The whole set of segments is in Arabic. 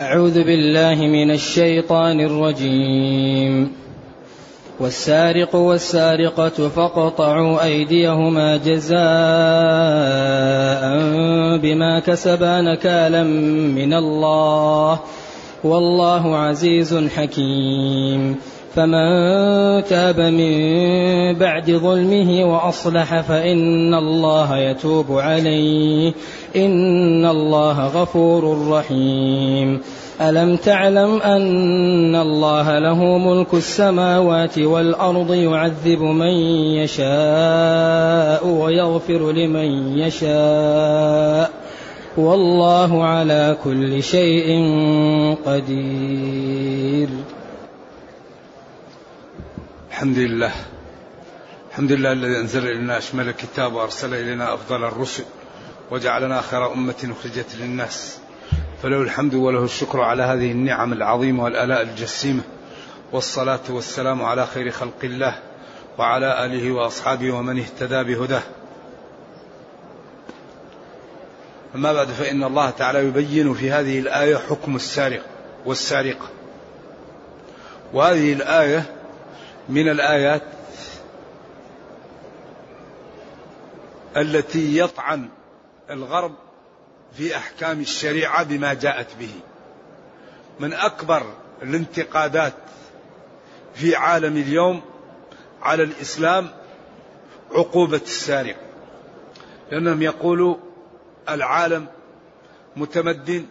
أعوذ بالله من الشيطان الرجيم. والسارق والسارقة فاقطعوا أيديهما جزاء بما كسبا نكالا من الله. والله عزيز حكيم. فمن تاب من بعد ظلمه وأصلح فإن الله يتوب عليه. ان الله غفور رحيم. الم تعلم ان الله له ملك السماوات والارض يعذب من يشاء ويغفر لمن يشاء والله على كل شيء قدير. الحمد لله. الحمد لله الذي أنزل إلينا أشمل الكتاب وأرسل إلينا أفضل الرسل. وجعلنا خير أمة أخرجت للناس. فله الحمد وله الشكر على هذه النعم العظيمة والآلاء الجسيمة. والصلاة والسلام على خير خلق الله وعلى آله وأصحابه ومن اهتدى بهداه. أما بعد فإن الله تعالى يبين في هذه الآية حكم السارق والسارقة. وهذه الآية من الآيات التي يطعن الغرب في أحكام الشريعة بما جاءت به. من أكبر الانتقادات في عالم اليوم على الإسلام عقوبة السارق. لأنهم يقولوا العالم متمدن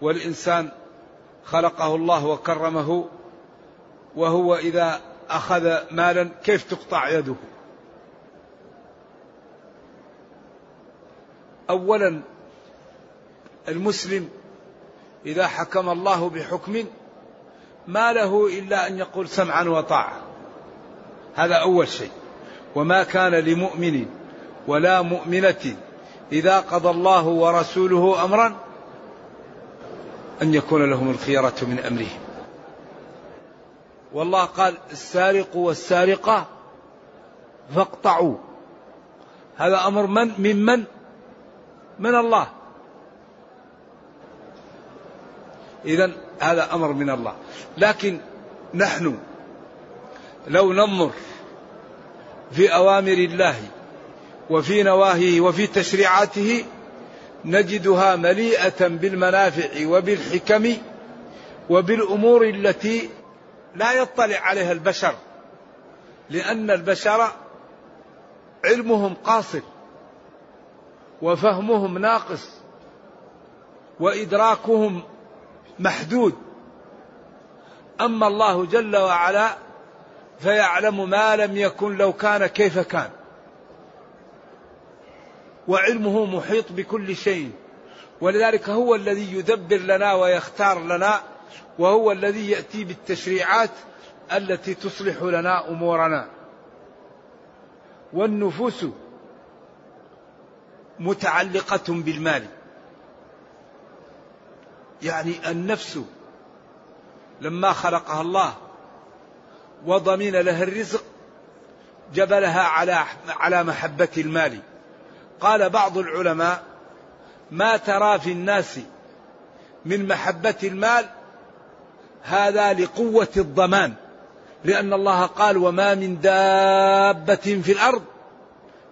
والإنسان خلقه الله وكرمه وهو إذا أخذ مالا كيف تقطع يده؟ أولا المسلم إذا حكم الله بحكم ما له إلا أن يقول سمعا وطاعة هذا أول شيء. وما كان لمؤمن ولا مؤمنة إذا قضى الله ورسوله أمرا أن يكون لهم الخيرة من أمرهم. والله قال السارق والسارقة فاقطعوا. هذا أمر من من من الله. إذا هذا أمر من الله. لكن نحن لو ننظر في أوامر الله وفي نواهيه وفي تشريعاته نجدها مليئة بالمنافع وبالحكم وبالأمور التي لا يطلع عليها البشر. لأن البشر علمهم قاصر وفهمهم ناقص وإدراكهم محدود. أما الله جل وعلا فيعلم ما لم يكن لو كان كيف كان. وعلمه محيط بكل شيء. ولذلك هو الذي يدبر لنا ويختار لنا وهو الذي يأتي بالتشريعات التي تصلح لنا أمورنا. والنفوس متعلقة بالمال. يعني النفس لما خلقها الله وضمن لها الرزق جبلها على على محبة المال. قال بعض العلماء ما ترى في الناس من محبة المال هذا لقوة الضمان لأن الله قال وما من دابة في الأرض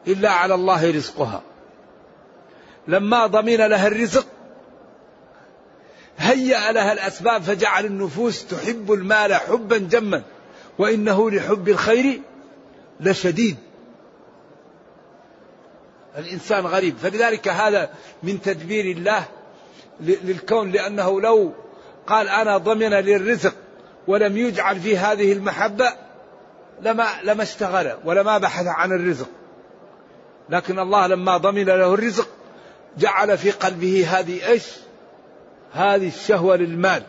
إلا على الله رزقها. لما ضمن لها الرزق هيأ لها الأسباب فجعل النفوس تحب المال حبا جما وإنه لحب الخير لشديد. الإنسان غريب. فلذلك هذا من تدبير الله للكون لأنه لو قال أنا ضمن للرزق ولم يجعل في هذه المحبة لما لما اشتغل ولما بحث عن الرزق. لكن الله لما ضمن له الرزق جعل في قلبه هذه إيش؟ هذه الشهوة للمال.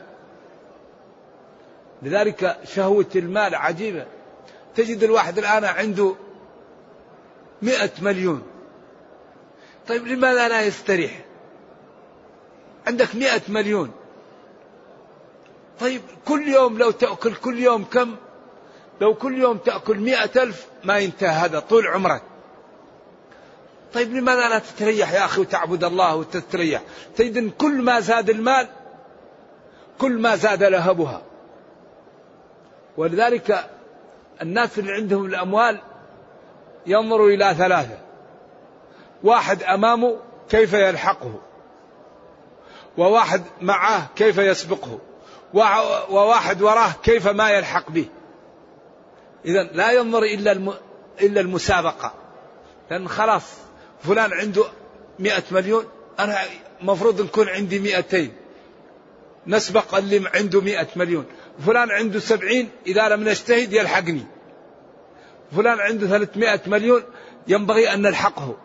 لذلك شهوة المال عجيبة. تجد الواحد الآن عنده مئة مليون. طيب لماذا لا يستريح؟ عندك مئة مليون. طيب كل يوم لو تأكل كل يوم كم؟ لو كل يوم تأكل مئة ألف ما ينتهي هذا طول عمرك. طيب لماذا لا تتريح يا أخي وتعبد الله وتستريح تجد إن كل ما زاد المال كل ما زاد لهبها. ولذلك الناس اللي عندهم الأموال ينظروا إلى ثلاثة. واحد أمامه كيف يلحقه؟ وواحد معه كيف يسبقه؟ وواحد وراه كيف ما يلحق به؟ إذا لا ينظر إلا إلا المسابقة. لأن خلاص فلان عنده مئة مليون أنا مفروض نكون عندي مئتين. نسبق اللي عنده مئة مليون. فلان عنده سبعين إذا لم نجتهد يلحقني. فلان عنده ثلاثمائة مليون ينبغي أن نلحقه.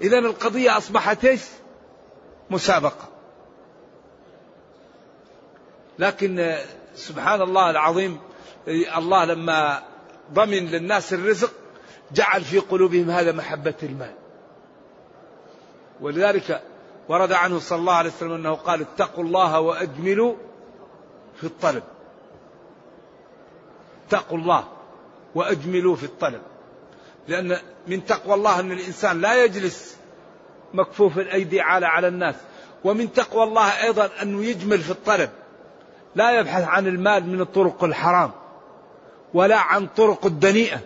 إذا القضية أصبحت إيش؟ مسابقة. لكن سبحان الله العظيم الله لما ضمن للناس الرزق جعل في قلوبهم هذا محبة المال. ولذلك ورد عنه صلى الله عليه وسلم أنه قال اتقوا الله وأجملوا في الطلب. اتقوا الله وأجملوا في الطلب. لأن من تقوى الله أن الإنسان لا يجلس مكفوف الأيدي على على الناس. ومن تقوى الله أيضا أنه يجمل في الطلب. لا يبحث عن المال من الطرق الحرام. ولا عن طرق الدنيئة.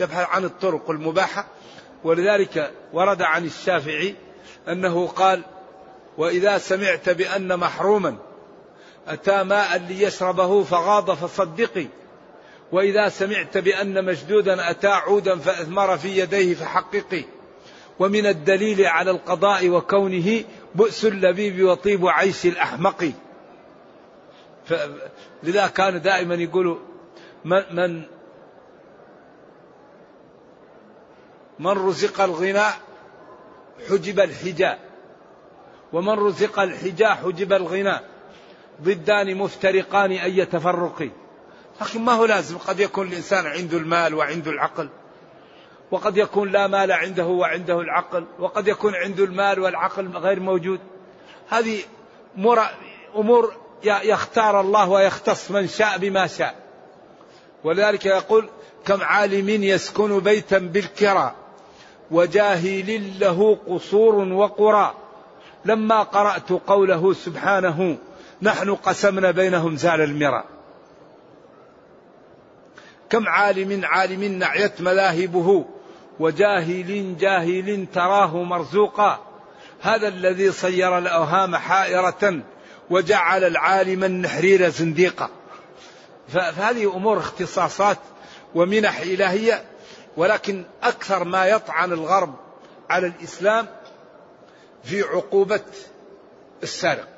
يبحث عن الطرق المباحة ولذلك ورد عن الشافعي أنه قال وإذا سمعت بأن محروما أتى ماء ليشربه فغاض فصدقي وإذا سمعت بأن مشدودا أتى عودا فأثمر في يديه فحققي ومن الدليل على القضاء وكونه بؤس اللبيب وطيب عيش الأحمق. لذا كان دائما يقولوا من, من من رزق الغناء حجب الحجاء ومن رزق الحجاء حجب الغناء ضدان مفترقان أي تفرق. لكن ما هو لازم؟ قد يكون الإنسان عنده المال وعنده العقل. وقد يكون لا مال عنده وعنده العقل. وقد يكون عنده المال والعقل غير موجود. هذه أمور يختار الله ويختص من شاء بما شاء. ولذلك يقول كم عالم يسكن بيتا بالكرى؟ وجاهل له قصور وقرى. لما قرأت قوله سبحانه نحن قسمنا بينهم زال المرى. كم عالم عالم نعيت مذاهبه وجاهل جاهل تراه مرزوقا. هذا الذي صير الأوهام حائرة وجعل العالم النحرير زنديقا. فهذه أمور اختصاصات ومنح إلهية ولكن أكثر ما يطعن الغرب على الإسلام في عقوبة السارق.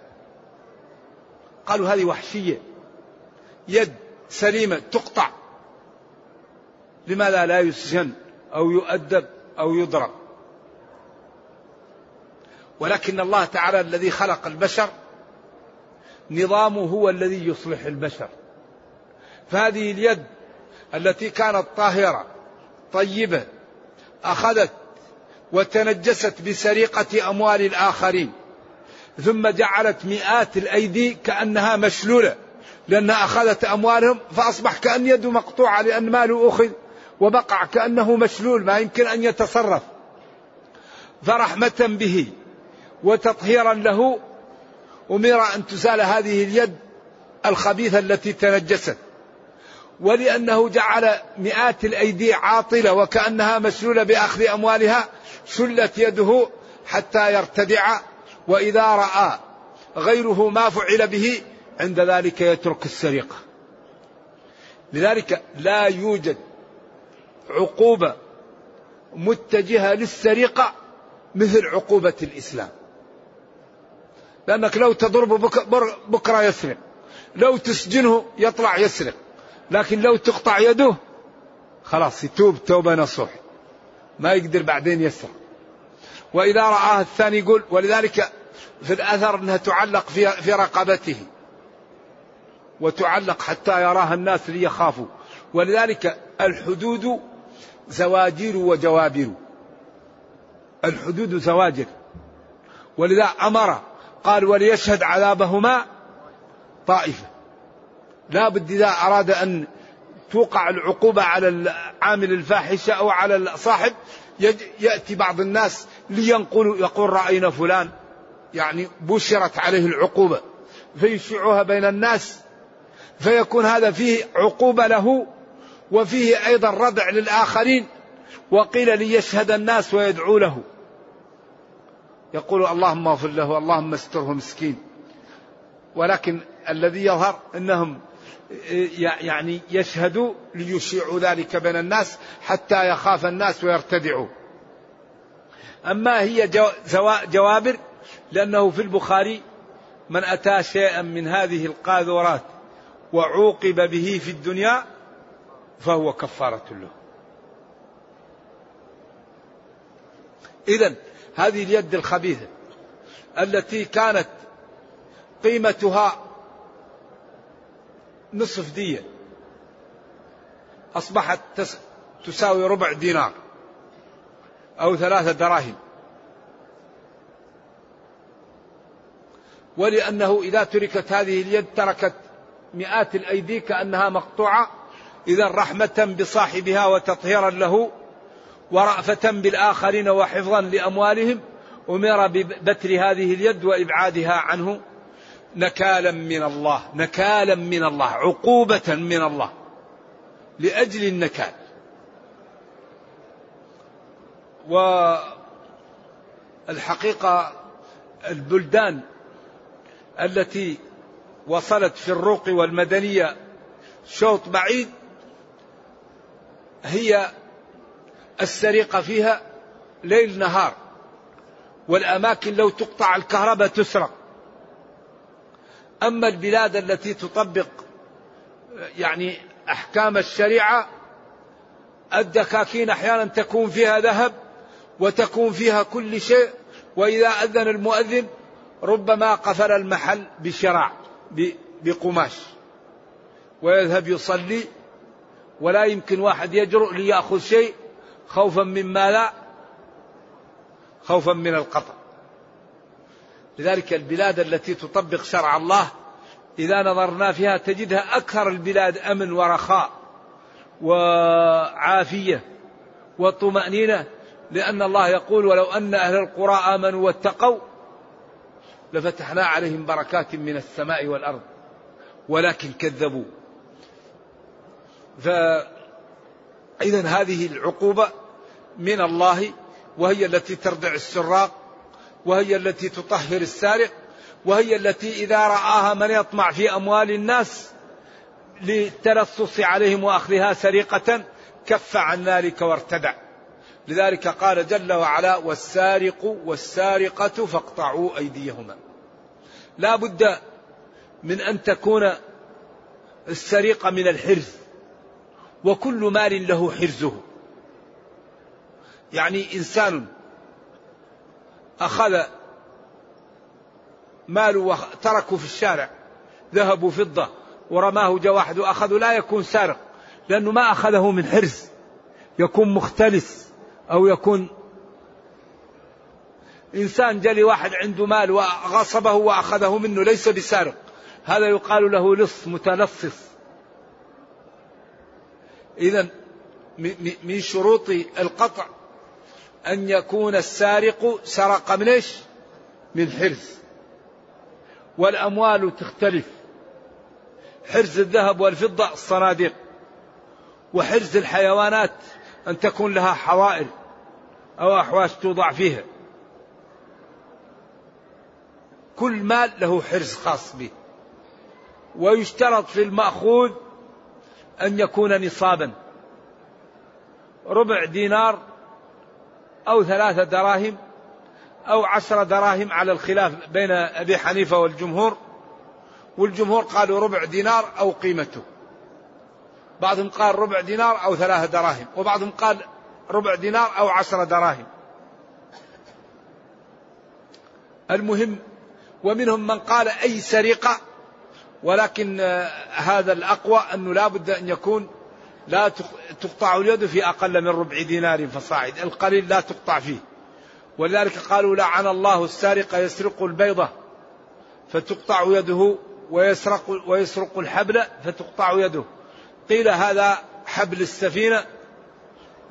قالوا هذه وحشية. يد سليمة تقطع. لماذا لا يسجن أو يؤدب أو يضرب؟ ولكن الله تعالى الذي خلق البشر نظامه هو الذي يصلح البشر. فهذه اليد التي كانت طاهرة طيبة أخذت وتنجست بسرقة أموال الآخرين ثم جعلت مئات الأيدي كأنها مشلولة لأنها أخذت أموالهم فأصبح كأن يده مقطوعة لأن ماله أخذ وبقع كأنه مشلول ما يمكن أن يتصرف. فرحمة به وتطهيرا له أمر أن تزال هذه اليد الخبيثة التي تنجست. ولأنه جعل مئات الأيدي عاطلة وكأنها مسلولة بأخذ أموالها شلت يده حتى يرتدع وإذا رأى غيره ما فعل به عند ذلك يترك السرقة. لذلك لا يوجد عقوبة متجهة للسرقة مثل عقوبة الإسلام. لأنك لو تضربه بكرة يسرق لو تسجنه يطلع يسرق. لكن لو تقطع يده خلاص يتوب توبة نصوح. ما يقدر بعدين يسرق. وإذا رآه الثاني يقول ولذلك في الأثر أنها تعلق في, في رقبته. وتعلق حتى يراها الناس ليخافوا. ولذلك الحدود زواجر وجوابر الحدود زواجر. ولذا أمر قال وليشهد عذابهما طائفة. لا بد إذا أراد أن توقع العقوبة على عامل الفاحشة أو على الصاحب يأتي بعض الناس لينقلوا يقول رأينا فلان. يعني بشرت عليه العقوبة. فيشيعها بين الناس. فيكون هذا فيه عقوبة له وفيه أيضا ردع للآخرين. وقيل ليشهد الناس ويدعو له. يقول اللهم اغفر له اللهم استره مسكين. ولكن الذي يظهر إنهم يعني يشهدوا ليشيعوا ذلك بين الناس حتى يخاف الناس ويرتدعوا أما هي جوابر لأنه في البخاري من أتى شيئا من هذه القاذورات وعوقب به في الدنيا فهو كفارة له. إذا هذه اليد الخبيثة التي كانت قيمتها نصف دية. أصبحت تساوي ربع دينار أو ثلاثة دراهم. ولأنه إذا تركت هذه اليد تركت مئات الأيدي كأنها مقطوعة. إذا رحمة بصاحبها وتطهيرا له ورأفة بالآخرين وحفظا لأموالهم أمر ببتر هذه اليد وإبعادها عنه. نكالا من الله نكالا من الله عقوبة من الله لأجل النكال. والحقيقة البلدان التي وصلت في الرقي والمدنية شوط بعيد هي السرقة فيها ليل نهار والأماكن لو تقطع الكهرباء تسرق. أما البلاد التي تطبق يعني أحكام الشريعة الدكاكين أحيانا تكون فيها ذهب وتكون فيها كل شيء وإذا أذن المؤذن ربما قفل المحل بشراع بقماش. ويذهب يصلي ولا يمكن واحد يجرؤ ليأخذ شيء خوفا مما لا خوفا من القطع. لذلك البلاد التي تطبق شرع الله إذا نظرنا فيها تجدها أكثر البلاد أمن ورخاء وعافية وطمأنينة لأن الله يقول ولو أن أهل القرى آمنوا واتقوا لفتحنا عليهم بركات من السماء والأرض ولكن كذبوا. فإذا هذه العقوبة من الله وهي التي تردع السراق وهي التي تطهر السارق وهي التي إذا رآها من يطمع في أموال الناس للتلصص عليهم وأخذها سرقة كف عن ذلك وارتدع. لذلك قال جل وعلا والسارق والسارقة فاقطعوا أيديهما. لا بد من أن تكون السرقة من الحرز وكل مال له حرزه. يعني إنسان أخذ ماله وتركه في الشارع ذهب وفضة ورماه جاء واحد وأخذه لا يكون سارق لأنه ما أخذه من حرز يكون مختلس أو يكون إنسان جلي واحد عنده مال وغصبه وأخذه منه ليس بسارق. هذا يقال له لص متلصص إذا من شروط القطع أن يكون السارق سرق من إيش؟ من حرز. والأموال تختلف. حرز الذهب والفضة الصناديق. وحرز الحيوانات أن تكون لها حوائل أو أحواش توضع فيها. كل مال له حرز خاص به. ويشترط في المأخوذ أن يكون نصابا. ربع دينار أو ثلاثة دراهم أو عشر دراهم على الخلاف بين أبي حنيفة والجمهور والجمهور قالوا ربع دينار أو قيمته. بعضهم قال ربع دينار أو ثلاثة دراهم وبعضهم قال ربع دينار أو عشر دراهم. المهم ومنهم من قال أي سرقة ولكن هذا الأقوى أنه لا بد أن يكون لا تقطع اليد في أقل من ربع دينار فصاعد. القليل لا تقطع فيه. ولذلك قالوا لعن الله السارق يسرق البيضة فتقطع يده ويسرق ويسرق الحبل فتقطع يده. قيل هذا حبل السفينة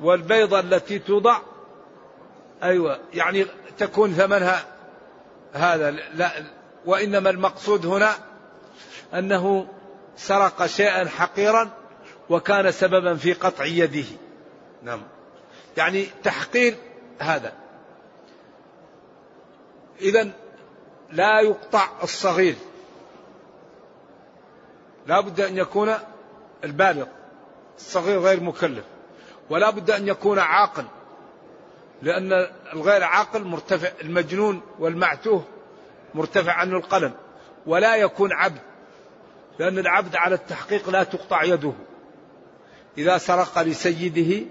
والبيضة التي توضع. أيوة يعني تكون ثمنها هذا. لا وإنما المقصود هنا أنه سرق شيئا حقيرا وكان سببا في قطع يده. نعم. يعني تحقير هذا. إذا لا يقطع الصغير. لا بد أن يكون البالغ. الصغير غير مكلف. ولا بد أن يكون عاقل. لأن الغير عاقل مرتفع المجنون والمعتوه مرتفع عنه القلم. ولا يكون عبد. لأن العبد على التحقيق لا تقطع يده. إذا سرق لسيده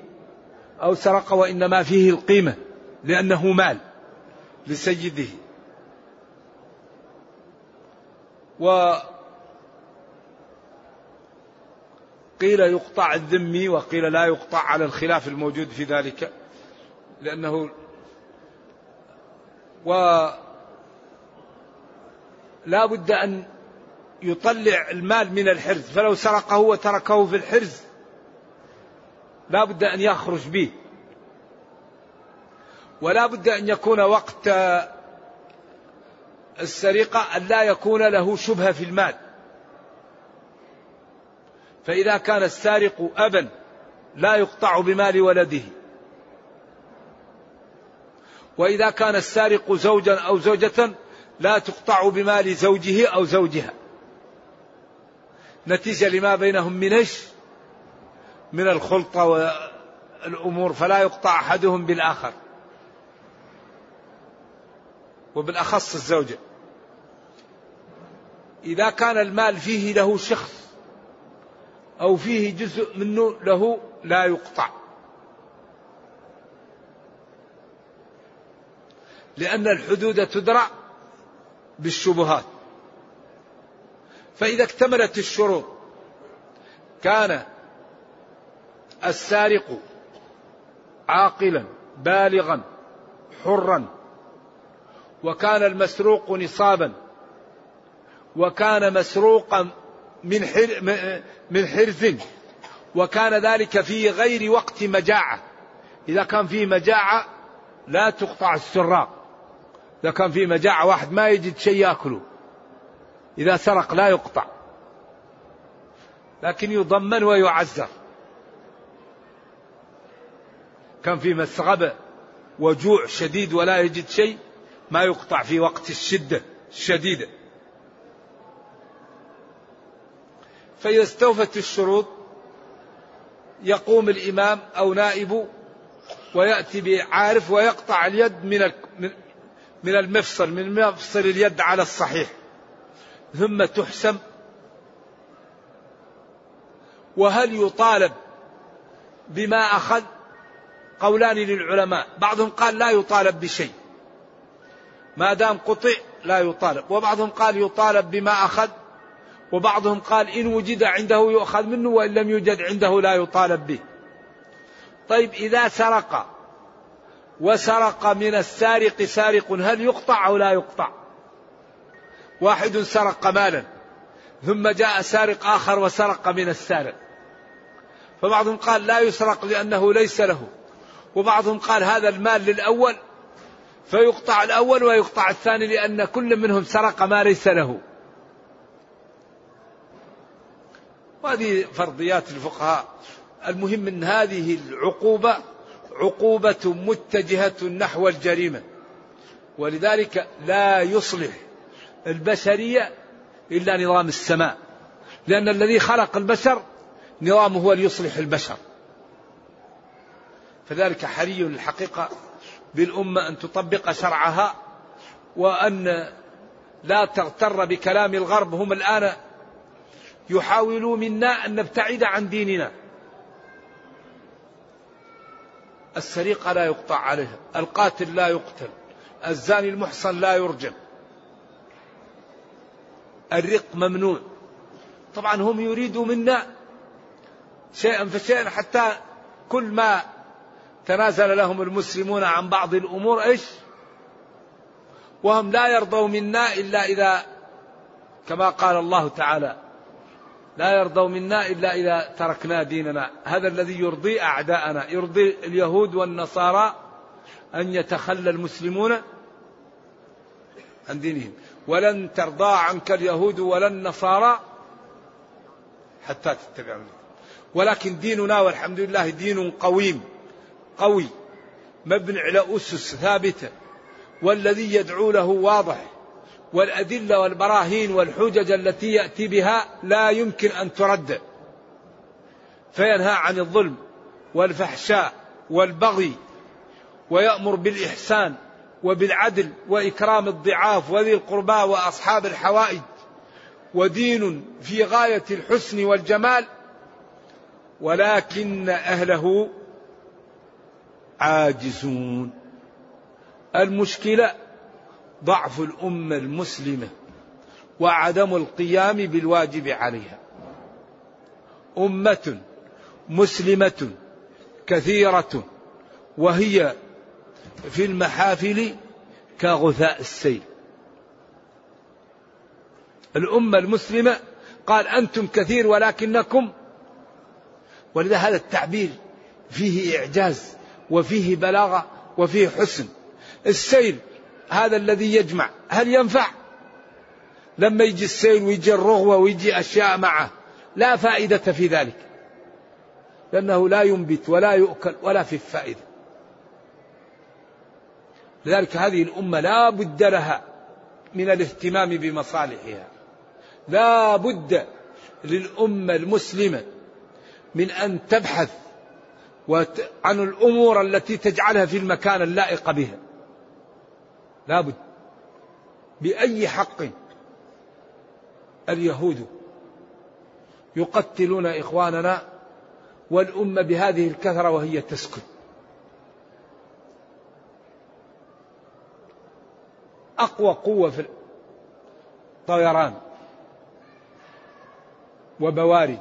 أو سرق وإنما فيه القيمة لأنه مال لسيده. و قيل يقطع الذمي وقيل لا يقطع على الخلاف الموجود في ذلك لأنه و لا بد أن يطلع المال من الحرز فلو سرقه وتركه في الحرز لا بد أن يخرج به. ولا بد أن يكون وقت السرقة أن لا يكون له شبهة في المال. فإذا كان السارق أبا لا يقطع بمال ولده. وإذا كان السارق زوجا أو زوجة لا تقطع بمال زوجه أو زوجها. نتيجة لما بينهم من إيش؟ من الخلطة والأمور فلا يقطع أحدهم بالآخر. وبالأخص الزوجة. إذا كان المال فيه له شخص أو فيه جزء منه له لا يقطع. لأن الحدود تدرع بالشبهات. فإذا اكتملت الشروط كان السارق عاقلا بالغا حرا وكان المسروق نصابا وكان مسروقا من من حرز وكان ذلك في غير وقت مجاعة. إذا كان في مجاعة لا تقطع السراق. إذا كان في مجاعة واحد ما يجد شيء يأكله. إذا سرق لا يقطع. لكن يضمن ويعزر. كان في مسغبة وجوع شديد ولا يجد شيء ما يقطع في وقت الشدة الشديدة. فإذا استوفت الشروط يقوم الإمام أو نائبه ويأتي بعارف ويقطع اليد من من المفصل من مفصل اليد على الصحيح. ثم تحسم وهل يطالب بما أخذ قولان للعلماء. بعضهم قال لا يطالب بشيء. ما دام قطع لا يطالب. وبعضهم قال يطالب بما أخذ. وبعضهم قال إن وجد عنده يؤخذ منه وإن لم يوجد عنده لا يطالب به. طيب إذا سرق وسرق من السارق سارق هل يقطع أو لا يقطع؟ واحد سرق مالا ثم جاء سارق آخر وسرق من السارق. فبعضهم قال لا يسرق لأنه ليس له. وبعضهم قال هذا المال للأول فيقطع الأول ويقطع الثاني لأن كل منهم سرق ما ليس له. وهذه فرضيات الفقهاء. المهم إن هذه العقوبة عقوبة متجهة نحو الجريمة. ولذلك لا يصلح البشرية إلا نظام السماء. لأن الذي خلق البشر نظامه هو ليصلح البشر. فذلك حري الحقيقة بالأمة أن تطبق شرعها وأن لا تغتر بكلام الغرب. هم الآن يحاولوا منا أن نبتعد عن ديننا. السرقة لا يقطع عليها القاتل لا يقتل الزاني المحصن لا يرجم الرق ممنوع. طبعا هم يريدوا منا شيئا فشيئا حتى كل ما تنازل لهم المسلمون عن بعض الأمور إيش؟ وهم لا يرضوا منا إلا إذا كما قال الله تعالى لا يرضوا منا إلا إذا تركنا ديننا. هذا الذي يرضي أعداءنا يرضي اليهود والنصارى أن يتخلى المسلمون عن دينهم. ولن ترضى عنك اليهود ولا النصارى حتى تتبع ولكن ديننا والحمد لله دين قويم. قوي مبني على أسس ثابتة والذي يدعو له واضح والأدلة والبراهين والحجج التي يأتي بها لا يمكن أن ترد. فينهى عن الظلم والفحشاء والبغي ويأمر بالإحسان وبالعدل وإكرام الضعاف وذي القربى وأصحاب الحوائج ودين في غاية الحسن والجمال ولكن أهله عاجزون. المشكلة ضعف الأمة المسلمة وعدم القيام بالواجب عليها. أمة مسلمة كثيرة وهي في المحافل كغثاء السيل. الأمة المسلمة قال أنتم كثير ولكنكم ولذا هذا التعبير فيه إعجاز. وفيه بلاغة وفيه حسن. السيل هذا الذي يجمع هل ينفع؟ لما يجي السيل ويجي الرغوة ويجي أشياء معه لا فائدة في ذلك. لأنه لا ينبت ولا يؤكل ولا في فائدة. لذلك هذه الأمة لا بد لها من الاهتمام بمصالحها. لا بد للأمة المسلمة من أن تبحث عن الأمور التي تجعلها في المكان اللائق بها. لا بد بأي حق اليهود يقتلون إخواننا والأمة بهذه الكثرة وهي تسكت أقوى قوة في الطيران وبواري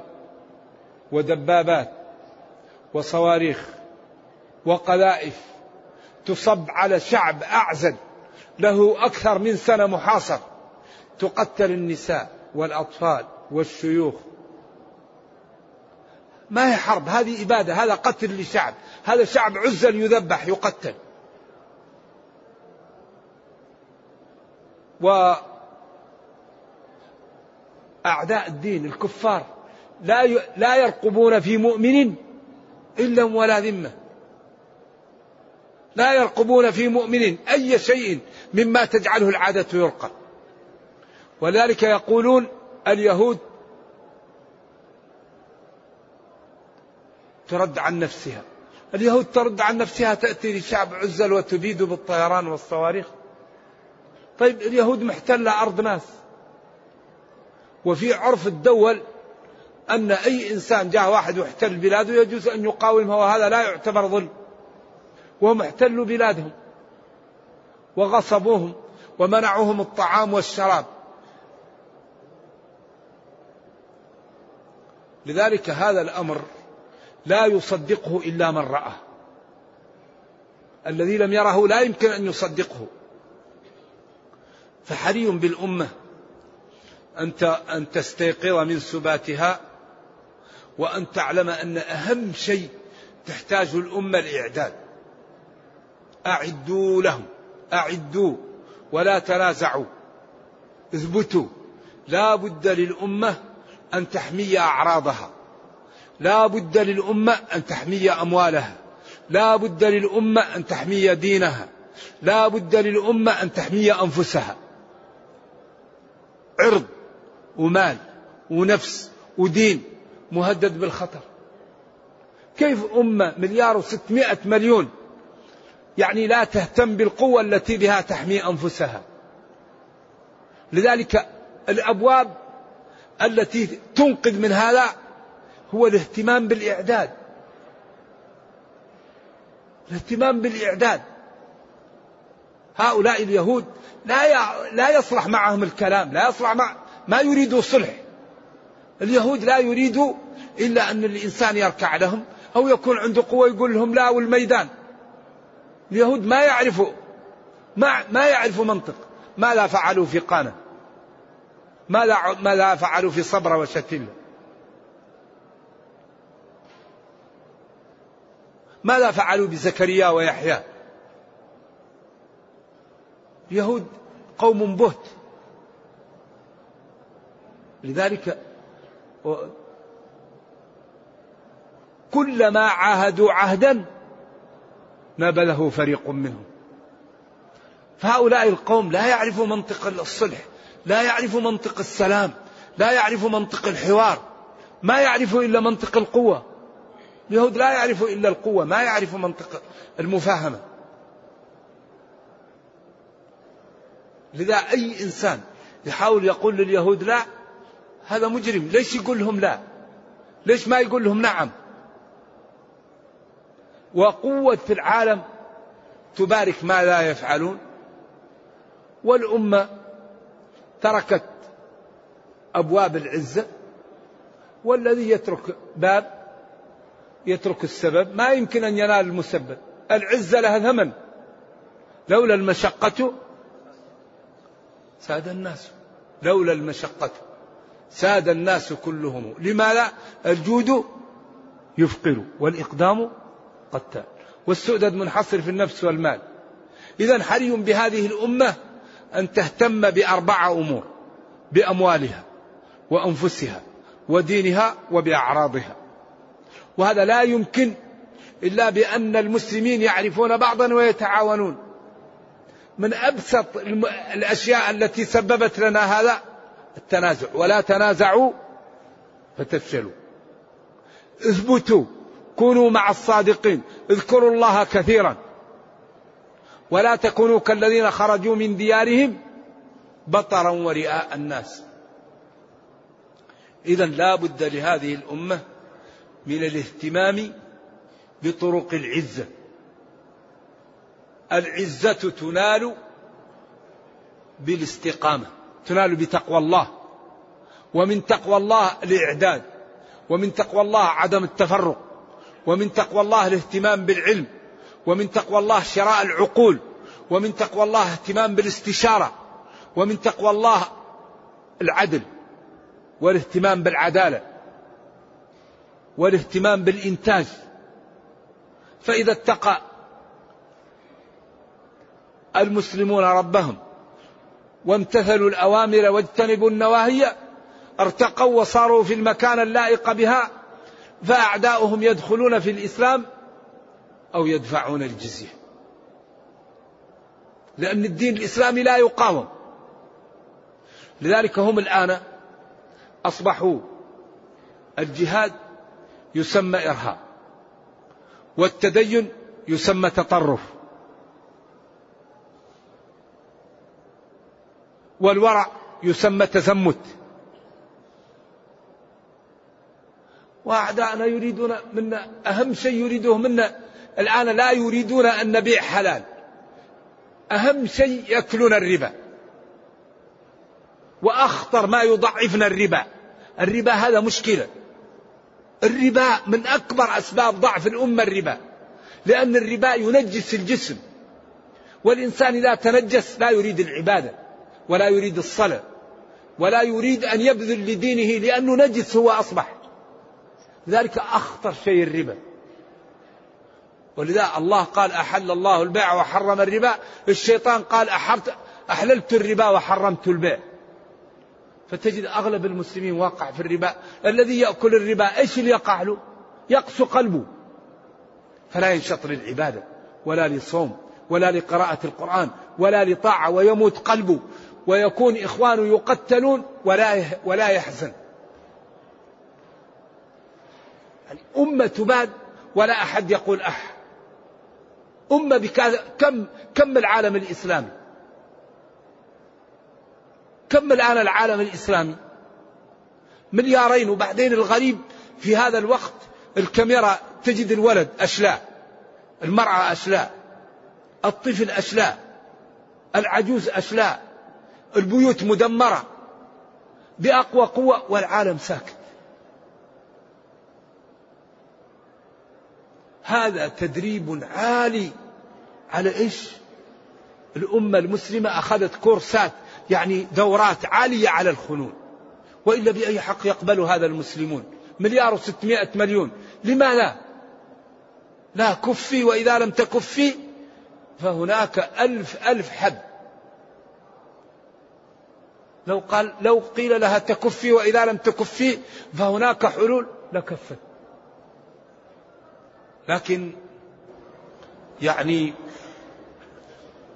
ودبابات وصواريخ وقذائف تصب على شعب أعزل له أكثر من سنة محاصر تقتل النساء والأطفال والشيوخ. ما هي حرب؟ هذه إبادة هذا قتل لشعب هذا شعب عزل يذبح يقتل. و أعداء الدين الكفار لا لا يرقبون في مؤمن إلا ولا ذمة. لا يرقبون في مؤمن أي شيء مما تجعله العادة يرقب ولذلك يقولون اليهود ترد عن نفسها. اليهود ترد عن نفسها تأتي لشعب عزل وتبيد بالطيران والصواريخ. طيب اليهود محتلة أرض ناس. وفي عرف الدول أن أي إنسان جاء واحد واحتل بلاده يجوز أن يقاومه وهذا لا يعتبر ظلم. وهم احتلوا بلادهم وغصبوهم ومنعوهم الطعام والشراب. لذلك هذا الأمر لا يصدقه إلا من رآه الذي لم يره لا يمكن أن يصدقه. فحري بالأمة أن أن تستيقظ من سباتها وأن تعلم أن أهم شيء تحتاجه الأمة الإعداد. أعدوا لهم أعدوا ولا تنازعوا اثبتوا. لا بد للأمة أن تحمي أعراضها. لا بد للأمة أن تحمي أموالها. لا بد للأمة أن تحمي دينها. لا بد للأمة أن تحمي أنفسها. عرض ومال ونفس ودين مهدد بالخطر. كيف أمة مليار وستمائة مليون يعني لا تهتم بالقوة التي بها تحمي أنفسها؟ لذلك الأبواب التي تنقذ من هذا هو الاهتمام بالإعداد. الاهتمام بالإعداد. هؤلاء اليهود لا لا يصلح معهم الكلام لا يصلح مع ما يريدوا صلح. اليهود لا يريدوا إلا أن الإنسان يركع لهم أو يكون عنده قوة يقول لهم لا والميدان. اليهود ما يعرفوا ما, ما يعرفوا منطق ماذا فعلوا في قانا ماذا ماذا فعلوا في صبرا وشتيلا ماذا فعلوا بزكريا ويحيى. اليهود قوم بهت. لذلك كلما عاهدوا عهدا نبذه فريق منهم. فهؤلاء القوم لا يعرفوا منطق الصلح لا يعرفوا منطق السلام لا يعرفوا منطق الحوار ما يعرفوا إلا منطق القوة. اليهود لا يعرفوا إلا القوة ما يعرفوا منطق المفاهمة. لذا أي إنسان يحاول يقول لليهود لا هذا مجرم. ليش يقول لهم لا؟ ليش ما يقول لهم نعم؟ وقوة في العالم تبارك ما لا يفعلون. والأمة تركت أبواب العزة. والذي يترك باب يترك السبب. ما يمكن أن ينال المسبب. العزة لها ثمن. لولا المشقة ساد الناس. لولا المشقة. ساد الناس كلهم. لماذا؟ الجود يفقر والإقدام قتال. والسؤدد منحصر في النفس والمال. إذا حري بهذه الأمة أن تهتم بأربع أمور. بأموالها وأنفسها ودينها وبأعراضها. وهذا لا يمكن إلا بأن المسلمين يعرفون بعضا ويتعاونون. من أبسط الأشياء التي سببت لنا هذا التنازع. ولا تنازعوا فتفشلوا. اثبتوا كونوا مع الصادقين. اذكروا الله كثيرا. ولا تكونوا كالذين خرجوا من ديارهم بطرا ورئاء الناس. اذا لا بد لهذه الأمة من الاهتمام بطرق العزة. العزة تنال بالاستقامة. تنال بتقوى الله. ومن تقوى الله الإعداد. ومن تقوى الله عدم التفرق. ومن تقوى الله الاهتمام بالعلم. ومن تقوى الله شراء العقول. ومن تقوى الله اهتمام بالاستشارة. ومن تقوى الله العدل. والاهتمام بالعدالة. والاهتمام بالإنتاج. فإذا اتقى المسلمون ربهم وامتثلوا الأوامر واجتنبوا النواهي ارتقوا وصاروا في المكان اللائق بها فأعداؤهم يدخلون في الإسلام أو يدفعون الجزية. لأن الدين الإسلامي لا يقاوم لذلك هم الآن أصبحوا الجهاد يسمى إرهاب والتدين يسمى تطرف. والورع يسمى تزمت. وأعداءنا يريدون منا أهم شيء يريدوه منا الآن لا يريدون أن نبيع حلال. أهم شيء يأكلون الربا. وأخطر ما يضعفنا الربا. الربا هذا مشكلة. الربا من أكبر أسباب ضعف الأمة الربا. لأن الربا ينجس الجسم. والإنسان إذا تنجس لا يريد العبادة. ولا يريد الصلاة ولا يريد أن يبذل لدينه لأنه نجس هو أصبح. لذلك أخطر شيء الربا. ولذا الله قال أحل الله البيع وحرم الربا. الشيطان قال أحرت أحللت الربا وحرمت البيع. فتجد أغلب المسلمين واقع في الربا. الذي يأكل الربا إيش اللي يقع له؟ يقسو قلبه. فلا ينشط للعبادة ولا للصوم ولا لقراءة القرآن ولا لطاعة ويموت قلبه. ويكون إخوانه يقتلون ولا ولا يحزن. أمة تباد ولا أحد يقول أح. أمة بكذا كم كم العالم الإسلامي؟ كم الآن العالم الإسلامي؟ مليارين وبعدين الغريب في هذا الوقت الكاميرا تجد الولد أشلاء المرأة أشلاء الطفل أشلاء العجوز أشلاء. البيوت مدمرة بأقوى قوة والعالم ساكت. هذا تدريب عالي على إيش؟ الأمة المسلمة أخذت كورسات يعني دورات عالية على الخنون وإلا بأي حق يقبل هذا المسلمون؟ مليار وستمائة مليون. لماذا؟ لا كفي وإذا لم تكفي فهناك ألف ألف حد. لو قال لو قيل لها تكفي وإذا لم تكفي فهناك حلول لكفت لكن يعني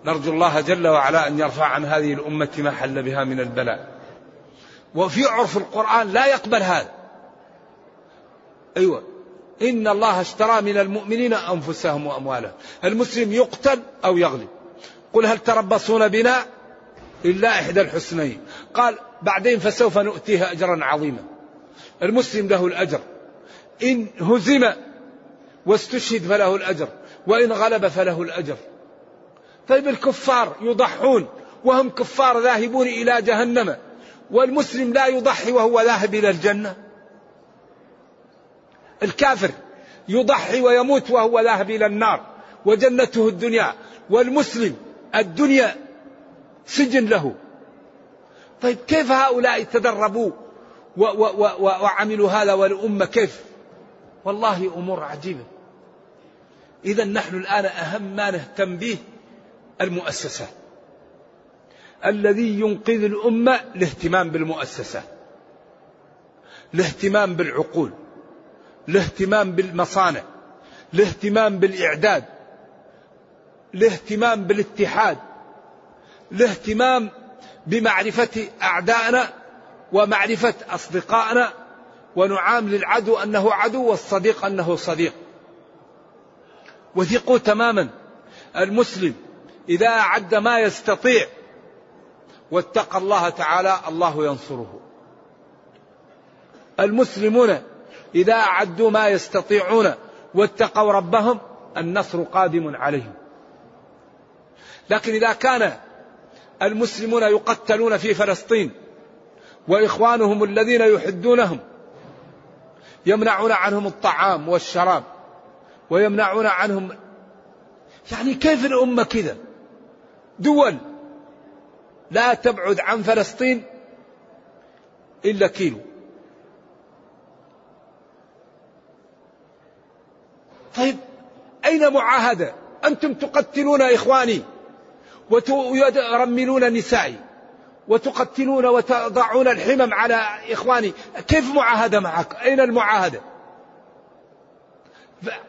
نرجو الله جل وعلا أن يرفع عن هذه الأمة ما حل بها من البلاء. وفي عرف القرآن لا يقبل هذا. أيوة. إن الله اشترى من المؤمنين أنفسهم وأموالهم. المسلم يقتل أو يغلب. قل هل تربصون بنا إلا إحدى الحسنين. قال بعدين فسوف نؤتيها أجرا عظيما. المسلم له الأجر. إن هزم واستشهد فله الأجر. وإن غلب فله الأجر. طيب الكفار يضحون وهم كفار ذاهبون إلى جهنم. والمسلم لا يضحي وهو ذاهب إلى الجنة. الكافر يضحي ويموت وهو ذاهب إلى النار وجنته الدنيا. والمسلم الدنيا سجن له. طيب كيف هؤلاء تدربوا؟ وعملوا هذا والأمة كيف؟ والله أمور عجيبة. إذا نحن الآن أهم ما نهتم به المؤسسات الذي ينقذ الأمة الاهتمام بالمؤسسات الاهتمام بالعقول. الاهتمام بالمصانع. الاهتمام بالإعداد. الاهتمام بالاتحاد. الاهتمام بمعرفة أعدائنا ومعرفة أصدقائنا ونعامل العدو أنه عدو والصديق أنه صديق. وثقوا تماما. المسلم إذا أعد ما يستطيع واتقى الله تعالى الله ينصره. المسلمون إذا أعدوا ما يستطيعون واتقوا ربهم النصر قادم عليهم. لكن إذا كان المسلمون يقتلون في فلسطين وإخوانهم الذين يحدونهم يمنعون عنهم الطعام والشراب ويمنعون عنهم يعني كيف الأمة كذا؟ دول لا تبعد عن فلسطين إلا كيلو. طيب أين معاهدة؟ أنتم تقتلون إخواني. وترملون نسائي وتقتلون وتضعون الحمم على إخواني. كيف معاهدة معك؟ أين المعاهدة؟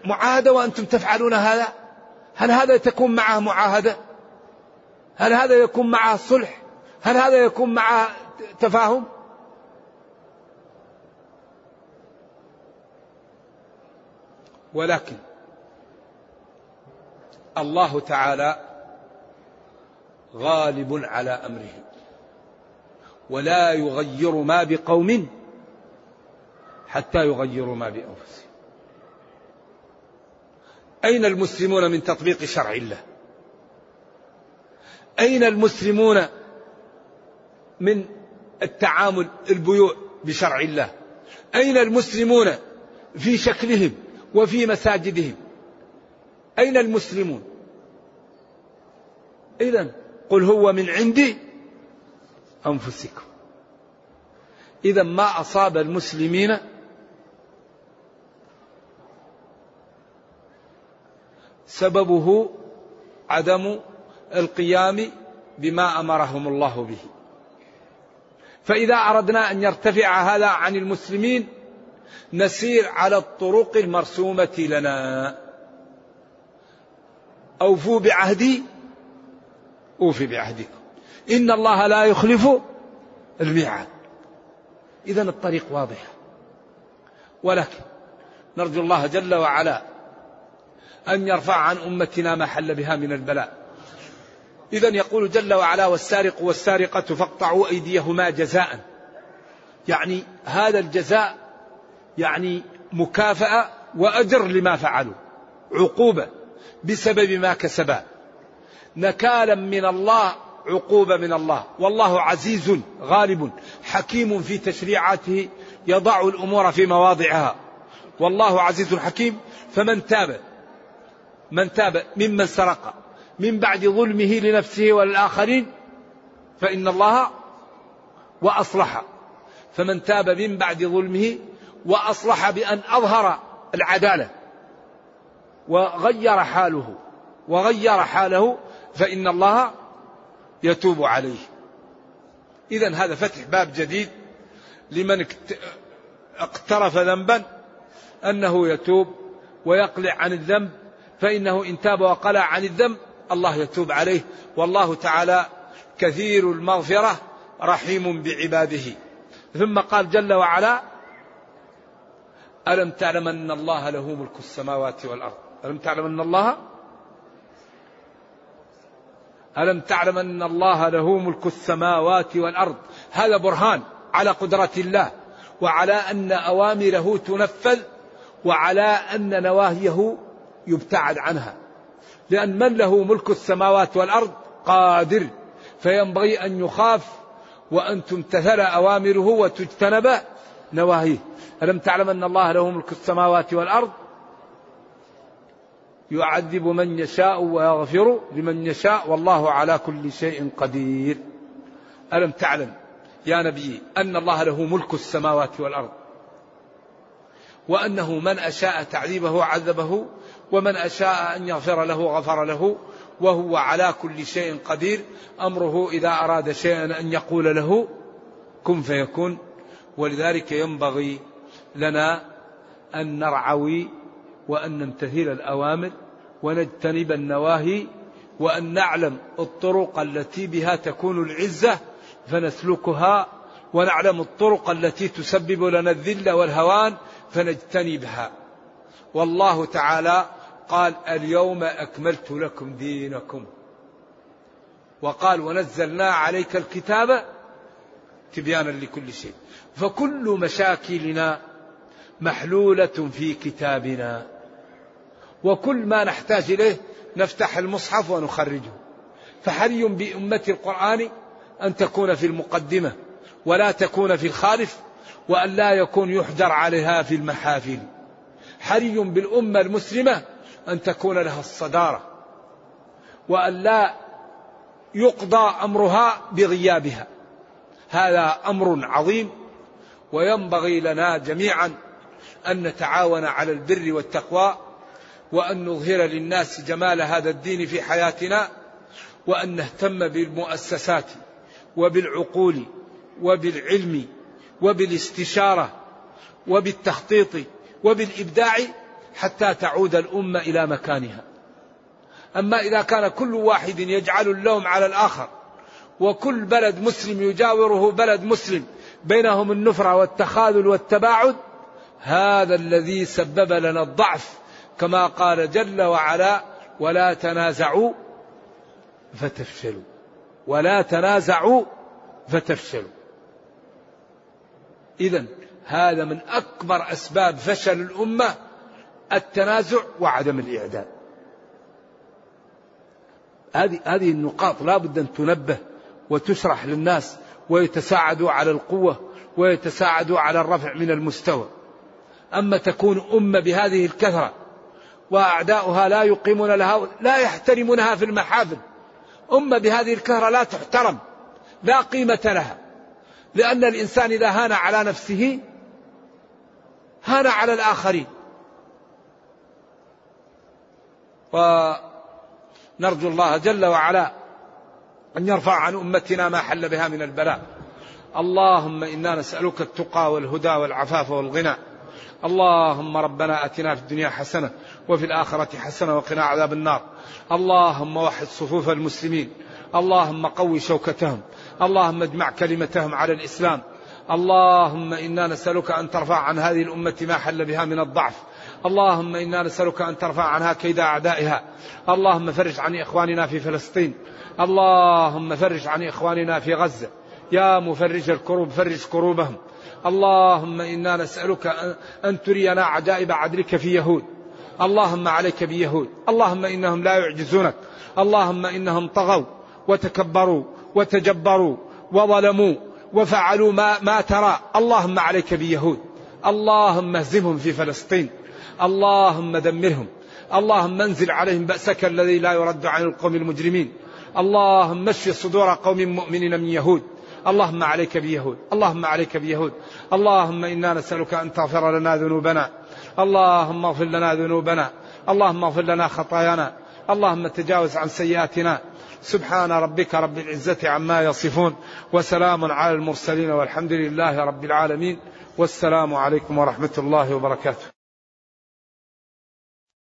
معاهدة وأنتم تفعلون هذا؟ هل هذا تكون معه معاهدة؟ هل هذا يكون معه صلح؟ هل هذا يكون معه تفاهم؟ ولكن الله تعالى غالب على امره ولا يغير ما بقوم حتى يغيروا ما بأنفسهم. أين المسلمون من تطبيق شرع الله؟ أين المسلمون من التعامل البيوع بشرع الله؟ أين المسلمون في شكلهم وفي مساجدهم؟ أين المسلمون؟ إذا قل هو من عندي أنفسكم إذا ما أصاب المسلمين سببه عدم القيام بما أمرهم الله به. فإذا أردنا أن يرتفع هذا عن المسلمين نسير على الطرق المرسومة لنا أوفوا بعهدي أوفي بعهدكم. إن الله لا يخلف الميعاد. إذا الطريق واضحة ولكن نرجو الله جل وعلا أن يرفع عن أمتنا ما حل بها من البلاء. إذا يقول جل وعلا والسارق والسارقة فاقطعوا أيديهما جزاء. يعني هذا الجزاء يعني مكافأة وأجر لما فعلوا. عقوبة بسبب ما كسبا. نكالا من الله عقوبة من الله. والله عزيز غالب حكيم في تشريعاته يضع الأمور في مواضعها. والله عزيز حكيم فمن تاب من تاب ممن سرق من بعد ظلمه لنفسه وللآخرين فإن الله وأصلح. فمن تاب من بعد ظلمه وأصلح بأن أظهر العدالة وغير حاله وغير حاله فإن الله يتوب عليه. إذا هذا فتح باب جديد لمن اقترف ذنبا أنه يتوب ويقلع عن الذنب فإنه إن تاب وقلع عن الذنب الله يتوب عليه. والله تعالى كثير المغفرة رحيم بعباده. ثم قال جل وعلا ألم تعلم أن الله له ملك السماوات والأرض؟ ألم تعلم أن الله ألم تعلم أن الله له ملك السماوات والأرض؟ هذا برهان على قدرة الله وعلى أن أوامره تنفذ وعلى أن نواهيه يبتعد عنها. لأن من له ملك السماوات والأرض؟ قادر. فينبغي أن يخاف وأن تمتثل أوامره وتجتنب نواهيه. ألم تعلم أن الله له ملك السماوات والأرض؟ يعذب من يشاء ويغفر لمن يشاء والله على كل شيء قدير. ألم تعلم يا نبي أن الله له ملك السماوات والأرض وأنه من أشاء تعذيبه عذبه ومن أشاء أن يغفر له غفر له وهو على كل شيء قدير. أمره إذا أراد شيئا أن يقول له كن فيكون. ولذلك ينبغي لنا أن نرعوي وأن نمتثل الأوامر ونجتنب النواهي وأن نعلم الطرق التي بها تكون العزة فنسلكها ونعلم الطرق التي تسبب لنا الذل والهوان فنجتنبها والله تعالى قال اليوم أكملت لكم دينكم. وقال ونزلنا عليك الكتاب تبيانا لكل شيء. فكل مشاكلنا محلولة في كتابنا. وكل ما نحتاج إليه نفتح المصحف ونخرجه. فحري بأمة القرآن أن تكون في المقدمة ولا تكون في الخالف وأن لا يكون يحجر عليها في المحافل. حري بالأمة المسلمة أن تكون لها الصدارة وأن لا يقضى أمرها بغيابها. هذا أمر عظيم وينبغي لنا جميعا أن نتعاون على البر والتقوى وأن نظهر للناس جمال هذا الدين في حياتنا وأن نهتم بالمؤسسات وبالعقول وبالعلم وبالاستشارة وبالتخطيط وبالإبداع حتى تعود الأمة إلى مكانها. أما إذا كان كل واحد يجعل اللوم على الآخر وكل بلد مسلم يجاوره بلد مسلم بينهم النفرة والتخاذل والتباعد هذا الذي سبب لنا الضعف كما قال جل وعلا ولا تنازعوا فتفشلوا. ولا تنازعوا فتفشلوا. إذا هذا من أكبر أسباب فشل الأمة التنازع وعدم الإعداد هذه هذه النقاط لا بد أن تنبه وتشرح للناس ويتساعدوا على القوة ويتساعدوا على الرفع من المستوى. أما تكون أمة بهذه الكثرة وأعداؤها لا يقيمون لها لا يحترمونها في المحافل. أمة بهذه الكثرة لا تحترم لا قيمة لها لأن الإنسان إذا هان على نفسه هان على الآخرين. ونرجو الله جل وعلا أن يرفع عن أمتنا ما حل بها من البلاء. اللهم إنا نسألك التقى والهدى والعفاف والغنى. اللهم ربنا آتنا في الدنيا حسنة وفي الآخرة حسنة وقنا عذاب النار. اللهم وحد صفوف المسلمين. اللهم قوي شوكتهم. اللهم اجمع كلمتهم على الإسلام. اللهم إنا نسألك أن ترفع عن هذه الأمة ما حل بها من الضعف. اللهم إنا نسألك أن ترفع عنها كيد أعدائها. اللهم فرج عن إخواننا في فلسطين. اللهم فرج عن إخواننا في غزة. يا مفرج الكروب فرج كروبهم. اللهم إنا نسألك ان ترينا عجائب عدلك في يهود. اللهم عليك بيهود. اللهم إنهم لا يعجزونك. اللهم إنهم طغوا وتكبروا وتجبروا وظلموا وفعلوا ما ما ترى. اللهم عليك بيهود. اللهم اهزمهم في فلسطين. اللهم دمرهم. اللهم انزل عليهم بأسك الذي لا يرد عن القوم المجرمين. اللهم اشف صدور قوم مؤمنين من يهود. اللهم عليك بيهود اللهم عليك بيهود اللهم إنا نسألك أن تغفر لنا ذنوبنا اللهم اغفر لنا ذنوبنا اللهم اغفر لنا خطايانا اللهم تجاوز عن سيئاتنا. سبحان ربك رب العزة عما يصفون وسلام على المرسلين والحمد لله رب العالمين والسلام عليكم ورحمة الله وبركاته.